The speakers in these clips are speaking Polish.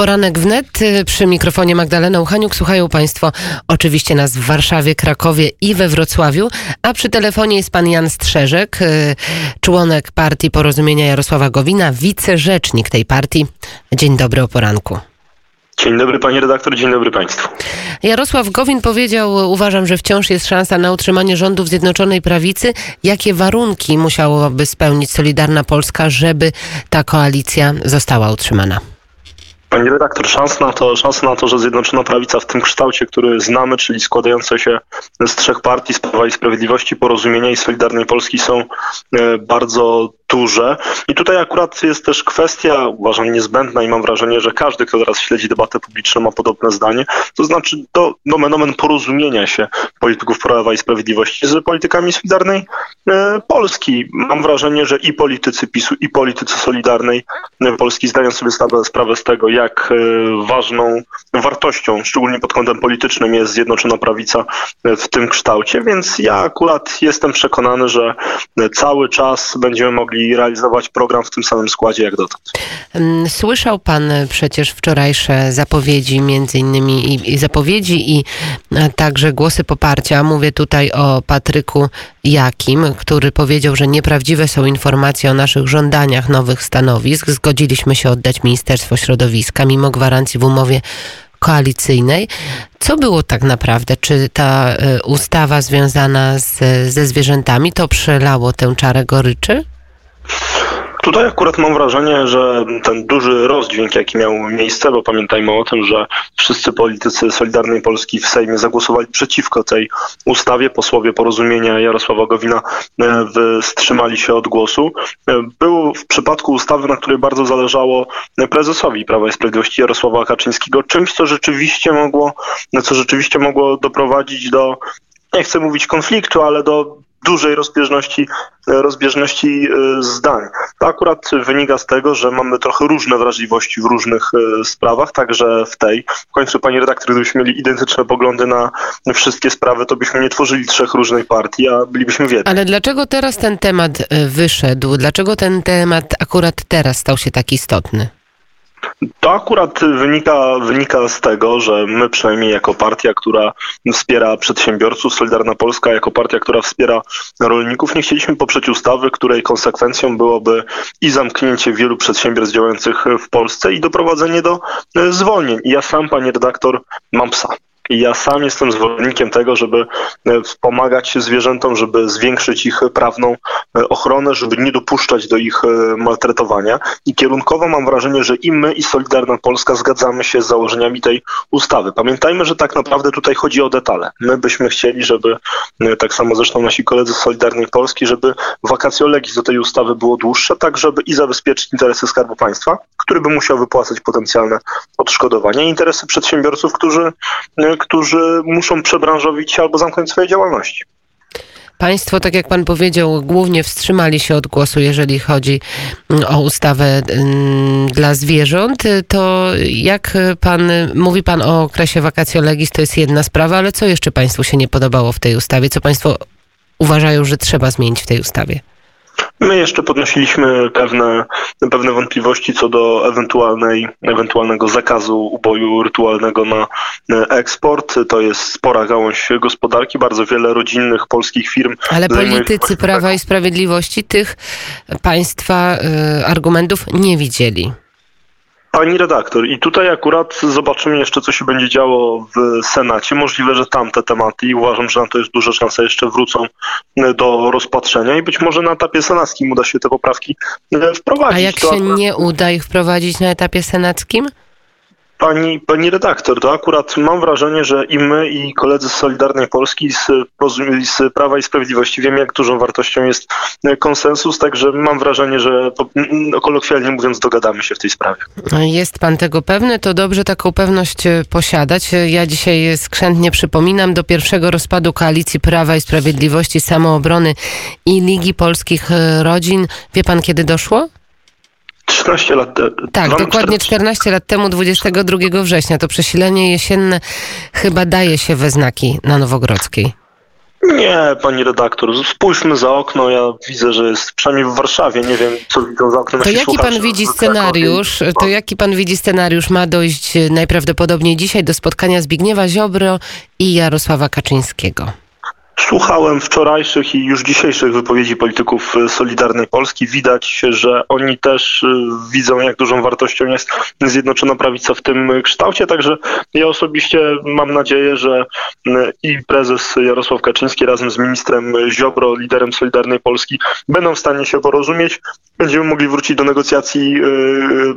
Poranek wnet przy mikrofonie Magdalena Uchaniuk. Słuchają Państwo oczywiście nas w Warszawie, Krakowie i we Wrocławiu, a przy telefonie jest pan Jan Strzeżek, y, członek partii Porozumienia Jarosława Gowina, wicerzecznik tej partii. Dzień dobry o poranku. Dzień dobry pani redaktor, dzień dobry państwu. Jarosław Gowin powiedział, uważam, że wciąż jest szansa na utrzymanie rządów Zjednoczonej Prawicy. Jakie warunki musiałoby spełnić Solidarna Polska, żeby ta koalicja została utrzymana? Pani redaktor, szans na to, szansa na to, że Zjednoczona Prawica w tym kształcie, który znamy, czyli składające się z trzech partii, z i Sprawiedliwości, Porozumienia i Solidarnej Polski są e, bardzo duże. I tutaj akurat jest też kwestia, uważam, niezbędna i mam wrażenie, że każdy, kto teraz śledzi debatę publiczną, ma podobne zdanie, to znaczy do nomen omen porozumienia się polityków Prawa i Sprawiedliwości z politykami Solidarnej e, Polski. Mam wrażenie, że i politycy PiSu, i politycy Solidarnej Polski zdają sobie sprawę z tego, jak e, ważną wartością, szczególnie pod kątem politycznym, jest Zjednoczona Prawica w tym kształcie, więc ja akurat jestem przekonany, że cały czas będziemy mogli mogli realizować program w tym samym składzie jak dotąd. Mm, słyszał pan przecież wczorajsze zapowiedzi, między innymi i, i zapowiedzi i e, także głosy poparcia. Mówię tutaj o Patryku Jakim, który powiedział, że nieprawdziwe są informacje o naszych żądaniach nowych stanowisk. Zgodziliśmy się oddać Ministerstwo Środowiska mimo gwarancji w umowie koalicyjnej. Co było tak naprawdę? Czy ta e, ustawa związana z, ze zwierzętami to przelało tę czarę goryczy? Tutaj akurat mam wrażenie, że ten duży rozdźwięk, jaki miał miejsce, bo pamiętajmy o tym, że wszyscy politycy Solidarnej Polski w Sejmie zagłosowali przeciwko tej ustawie. Posłowie porozumienia Jarosława Gowina e, wstrzymali się od głosu. E, był w przypadku ustawy, na której bardzo zależało prezesowi Prawa i Sprawiedliwości Jarosława Kaczyńskiego, czymś, co rzeczywiście mogło, co rzeczywiście mogło doprowadzić do nie chcę mówić konfliktu, ale do dużej rozbieżności, e, rozbieżności e, zdań. To akurat wynika z tego, że mamy trochę różne wrażliwości w różnych e, sprawach, także w tej. W końcu, pani redaktor, gdybyśmy mieli identyczne poglądy na wszystkie sprawy, to byśmy nie tworzyli trzech różnych partii, a bylibyśmy w jednej. Ale dlaczego teraz ten temat wyszedł? Dlaczego ten temat akurat teraz stał się tak istotny? To akurat wynika, wynika z tego, że my przynajmniej jako partia, która wspiera przedsiębiorców, Solidarna Polska jako partia, która wspiera rolników, nie chcieliśmy poprzeć ustawy, której konsekwencją byłoby i zamknięcie wielu przedsiębiorstw działających w Polsce i doprowadzenie do zwolnień. I ja sam, panie redaktor, mam psa. I ja sam jestem zwolennikiem tego, żeby e, wspomagać zwierzętom, żeby zwiększyć ich prawną e, ochronę, żeby nie dopuszczać do ich e, maltretowania. I kierunkowo mam wrażenie, że i my, i Solidarna Polska zgadzamy się z założeniami tej ustawy. Pamiętajmy, że tak naprawdę tutaj chodzi o detale. My byśmy chcieli, żeby, tak samo zresztą nasi koledzy z Solidarnej Polski, żeby vacatio legis do tej ustawy było dłuższe, tak żeby i zabezpieczyć interesy Skarbu Państwa, który by musiał wypłacać potencjalne odszkodowania, i interesy przedsiębiorców, którzy którzy muszą przebranżowić się albo zamknąć swoje działalności. Państwo, tak jak pan powiedział, głównie wstrzymali się od głosu, jeżeli chodzi mm, o ustawę mm, dla zwierząt. To jak pan, mówi pan o okresie vacatio legis, to jest jedna sprawa, ale co jeszcze państwu się nie podobało w tej ustawie? Co państwo uważają, że trzeba zmienić w tej ustawie? My jeszcze podnosiliśmy pewne, pewne wątpliwości co do ewentualnej, ewentualnego zakazu uboju rytualnego na eksport. To jest spora gałąź gospodarki, bardzo wiele rodzinnych polskich firm. Ale politycy Prawa i Sprawiedliwości tych państwa y, argumentów nie widzieli. Pani redaktor, i tutaj akurat zobaczymy jeszcze, co się będzie działo w Senacie. Możliwe, że tamte tematy i uważam, że na to jest duża szansa, jeszcze wrócą do rozpatrzenia i być może na etapie senackim uda się te poprawki wprowadzić. A jak się nie uda ich wprowadzić na etapie senackim? Pani, pani redaktor, to akurat mam wrażenie, że i my, i koledzy z Solidarnej Polski, z, z Prawa i Sprawiedliwości wiemy, jak dużą wartością jest konsensus, także mam wrażenie, że kolokwialnie mówiąc, dogadamy się w tej sprawie. Jest pan tego pewny? To dobrze taką pewność e, posiadać. Ja dzisiaj skrzętnie przypominam, do pierwszego rozpadu koalicji Prawa i Sprawiedliwości, Samoobrony i Ligi Polskich e, Rodzin. Wie pan, kiedy doszło? 14 lat temu. Tak, dokładnie 14 lat temu, 22 września. To przesilenie jesienne chyba daje się we znaki na Nowogrodzkiej. Nie, pani redaktor, spójrzmy za okno. Ja widzę, że jest przynajmniej w Warszawie. Nie wiem, co widzą za oknem. To jaki pan widzi Krakowie. scenariusz? To jaki pan widzi scenariusz? Ma dojść e, najprawdopodobniej dzisiaj do spotkania Zbigniewa Ziobro i Jarosława Kaczyńskiego. Słuchałem wczorajszych i już dzisiejszych wypowiedzi polityków y, Solidarnej Polski. Widać, że oni też y, widzą, jak dużą wartością jest Zjednoczona Prawica w tym kształcie. Także ja osobiście mam nadzieję, że y, i prezes Jarosław Kaczyński razem z ministrem Ziobro, liderem Solidarnej Polski, będą w stanie się porozumieć. Będziemy mogli wrócić do negocjacji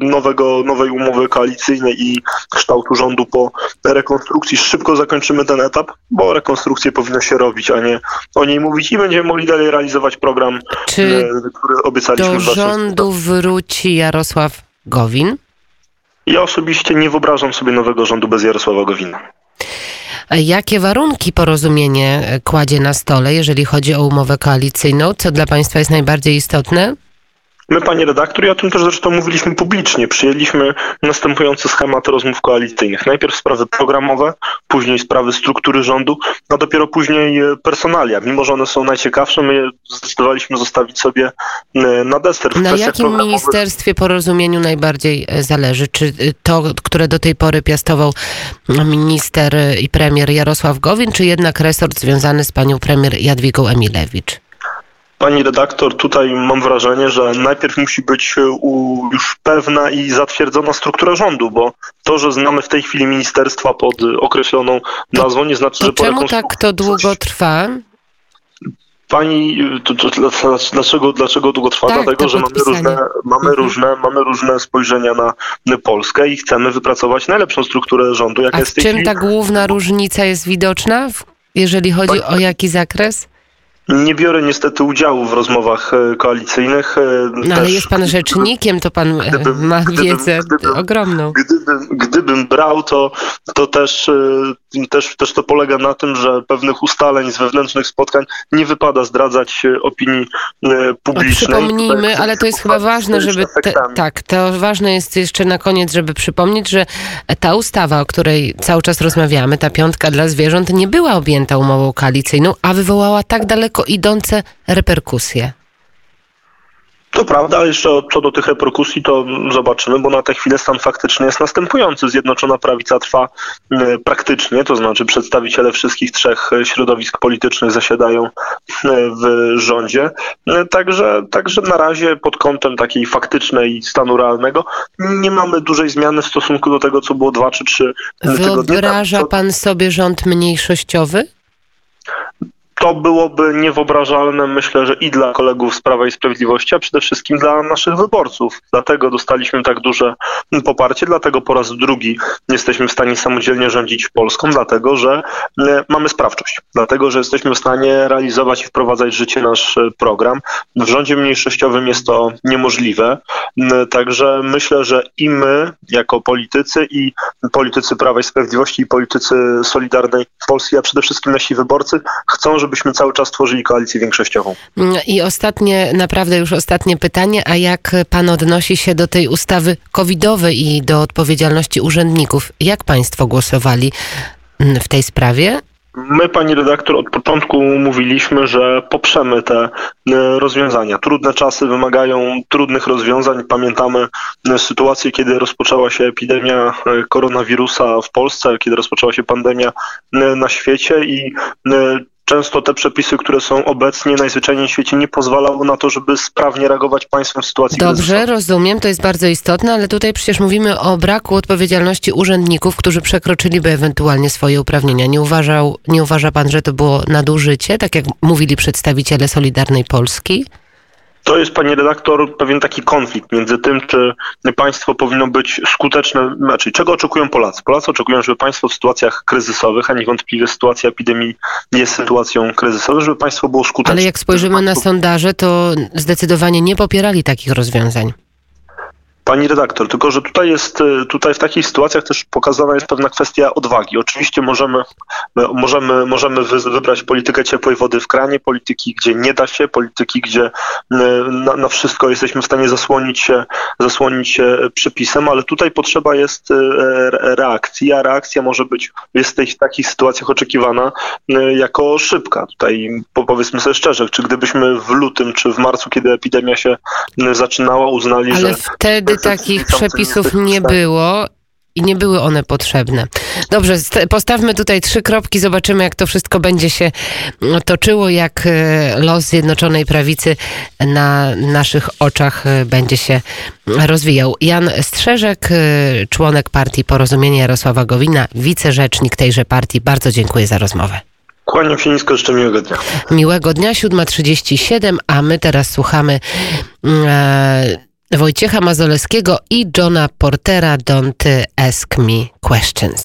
nowego, nowej umowy koalicyjnej i kształtu rządu po rekonstrukcji. Szybko zakończymy ten etap, bo rekonstrukcję powinno się robić, a nie o niej mówić i będziemy mogli dalej realizować program, Czy y, który obiecaliśmy do w 2000. rządu wróci Jarosław Gowin? Ja osobiście nie wyobrażam sobie nowego rządu bez Jarosława Gowina. Jakie warunki porozumienie e, kładzie na stole, jeżeli chodzi o umowę koalicyjną? Co dla państwa jest najbardziej istotne? My, panie redaktor, i o tym też zresztą mówiliśmy publicznie, przyjęliśmy następujący schemat rozmów koalicyjnych. Najpierw sprawy programowe, później sprawy struktury rządu, a dopiero później e, personalia. Mimo, że one są najciekawsze, my je zdecydowaliśmy zostawić sobie e, na deser. W Na jakim ministerstwie porozumieniu najbardziej e, zależy? Czy to, które do tej pory piastował minister i premier Jarosław Gowin, czy jednak resort związany z panią premier Jadwigą Emilewicz? Pani redaktor, tutaj mam wrażenie, że najpierw musi być e, już pewna i zatwierdzona struktura rządu, bo to, że znamy w tej chwili ministerstwa pod e, określoną nazwą, nie znaczy, To że po czemu tak to długo trwa? Pani, y, to, to, dla- dlaczego, dlaczego długo trwa? Tak, Dlatego, to że mamy różne, mamy, Mhm. różne, mamy różne spojrzenia na Polskę i chcemy wypracować najlepszą strukturę rządu, jaka A jest w tej czym chwili. ta główna różnica jest widoczna, jeżeli chodzi o jaki zakres? Nie biorę niestety udziału w rozmowach e, koalicyjnych. e, No ale jest pan rzecznikiem, to pan e, Gdybym- ma wiedzę gdybym- ogromną. Gdybym, gdybym brał, to, to też, też, też to polega na tym, że pewnych ustaleń z wewnętrznych spotkań nie wypada zdradzać opinii No, publicznej. przypomnijmy, ale to jest chyba ważne, żeby. Te, tak, to ważne jest jeszcze na koniec, żeby przypomnieć, że ta ustawa, o której cały czas rozmawiamy, ta piątka dla zwierząt, nie była objęta umową koalicyjną, a wywołała tak daleko idące reperkusje. To prawda, jeszcze co do tych reperkusji, to zobaczymy, bo na tę chwilę stan faktyczny jest następujący. Zjednoczona Prawica trwa e, praktycznie, to znaczy przedstawiciele wszystkich trzech e, środowisk politycznych zasiadają e, w rządzie. Także, także na razie pod kątem takiej faktycznej stanu realnego nie mamy dużej zmiany w stosunku do tego, co było dwa czy trzy tygodnie. Wyobraża pan sobie rząd mniejszościowy? To byłoby niewyobrażalne, myślę, że i dla kolegów z Prawa i Sprawiedliwości, a przede wszystkim dla naszych wyborców. Dlatego dostaliśmy tak duże poparcie, dlatego po raz drugi jesteśmy w stanie samodzielnie rządzić Polską, dlatego że e, mamy sprawczość, dlatego że jesteśmy w stanie realizować i wprowadzać w życie nasz e, program. W rządzie mniejszościowym jest to niemożliwe, M, także myślę, że i my jako politycy i politycy Prawa i Sprawiedliwości i politycy Solidarnej Polski, a przede wszystkim nasi wyborcy chcą, żebyśmy cały czas tworzyli koalicję większościową. Mm, I ostatnie, naprawdę już ostatnie pytanie, a jak pan odnosi się do tej ustawy covidowej i do odpowiedzialności urzędników? Jak państwo głosowali mm, w tej sprawie? My, pani redaktor, od początku mówiliśmy, że poprzemy te e, rozwiązania. Trudne czasy wymagają trudnych rozwiązań. Pamiętamy e, sytuację, kiedy rozpoczęła się epidemia e, koronawirusa w Polsce, kiedy rozpoczęła się pandemia na świecie i Często te przepisy, które są obecnie najzwyczajniej w świecie, nie pozwalały na to, żeby sprawnie reagować państwem w sytuacji Dobrze, kryzysowej. rozumiem, to jest bardzo istotne, ale tutaj przecież mówimy o braku odpowiedzialności urzędników, którzy przekroczyliby ewentualnie swoje uprawnienia. Nie, uważał, nie uważa pan, że to było nadużycie, tak jak mówili przedstawiciele Solidarnej Polski? To jest, pani redaktor, pewien taki konflikt między tym, czy państwo powinno być skuteczne, znaczy czego oczekują Polacy. Polacy oczekują, żeby państwo w sytuacjach kryzysowych, a niewątpliwie sytuacja epidemii jest sytuacją kryzysową, żeby państwo było skuteczne. Ale jak spojrzymy na sondaże, to zdecydowanie nie popierali takich rozwiązań. Pani redaktor, tylko że tutaj jest, tutaj w takich sytuacjach też pokazana jest pewna kwestia odwagi. Oczywiście możemy, możemy, możemy wybrać politykę ciepłej wody w kranie, polityki, gdzie nie da się, polityki, gdzie na, na wszystko jesteśmy w stanie zasłonić się, zasłonić się przepisem, ale tutaj potrzeba jest reakcji, a reakcja może być, jest w, tej, w takich sytuacjach oczekiwana jako szybka. Tutaj powiedzmy sobie szczerze, czy gdybyśmy w lutym czy w marcu, kiedy epidemia się zaczynała, uznali, Ale że... wtedy takich przepisów nie było i nie były one potrzebne. Dobrze, postawmy tutaj trzy kropki, zobaczymy, jak to wszystko będzie się toczyło, jak e, los Zjednoczonej Prawicy na naszych oczach e, będzie się rozwijał. Jan Strzeżek, e, członek partii Porozumienia Jarosława Gowina, wicerzecznik tejże partii. Bardzo dziękuję za rozmowę. Kłaniam się nisko, jeszcze miłego dnia. Miłego dnia, 7.37, a my teraz słuchamy e, Wojciecha Mazoleskiego i Johna Portera Don't Ask Me Questions.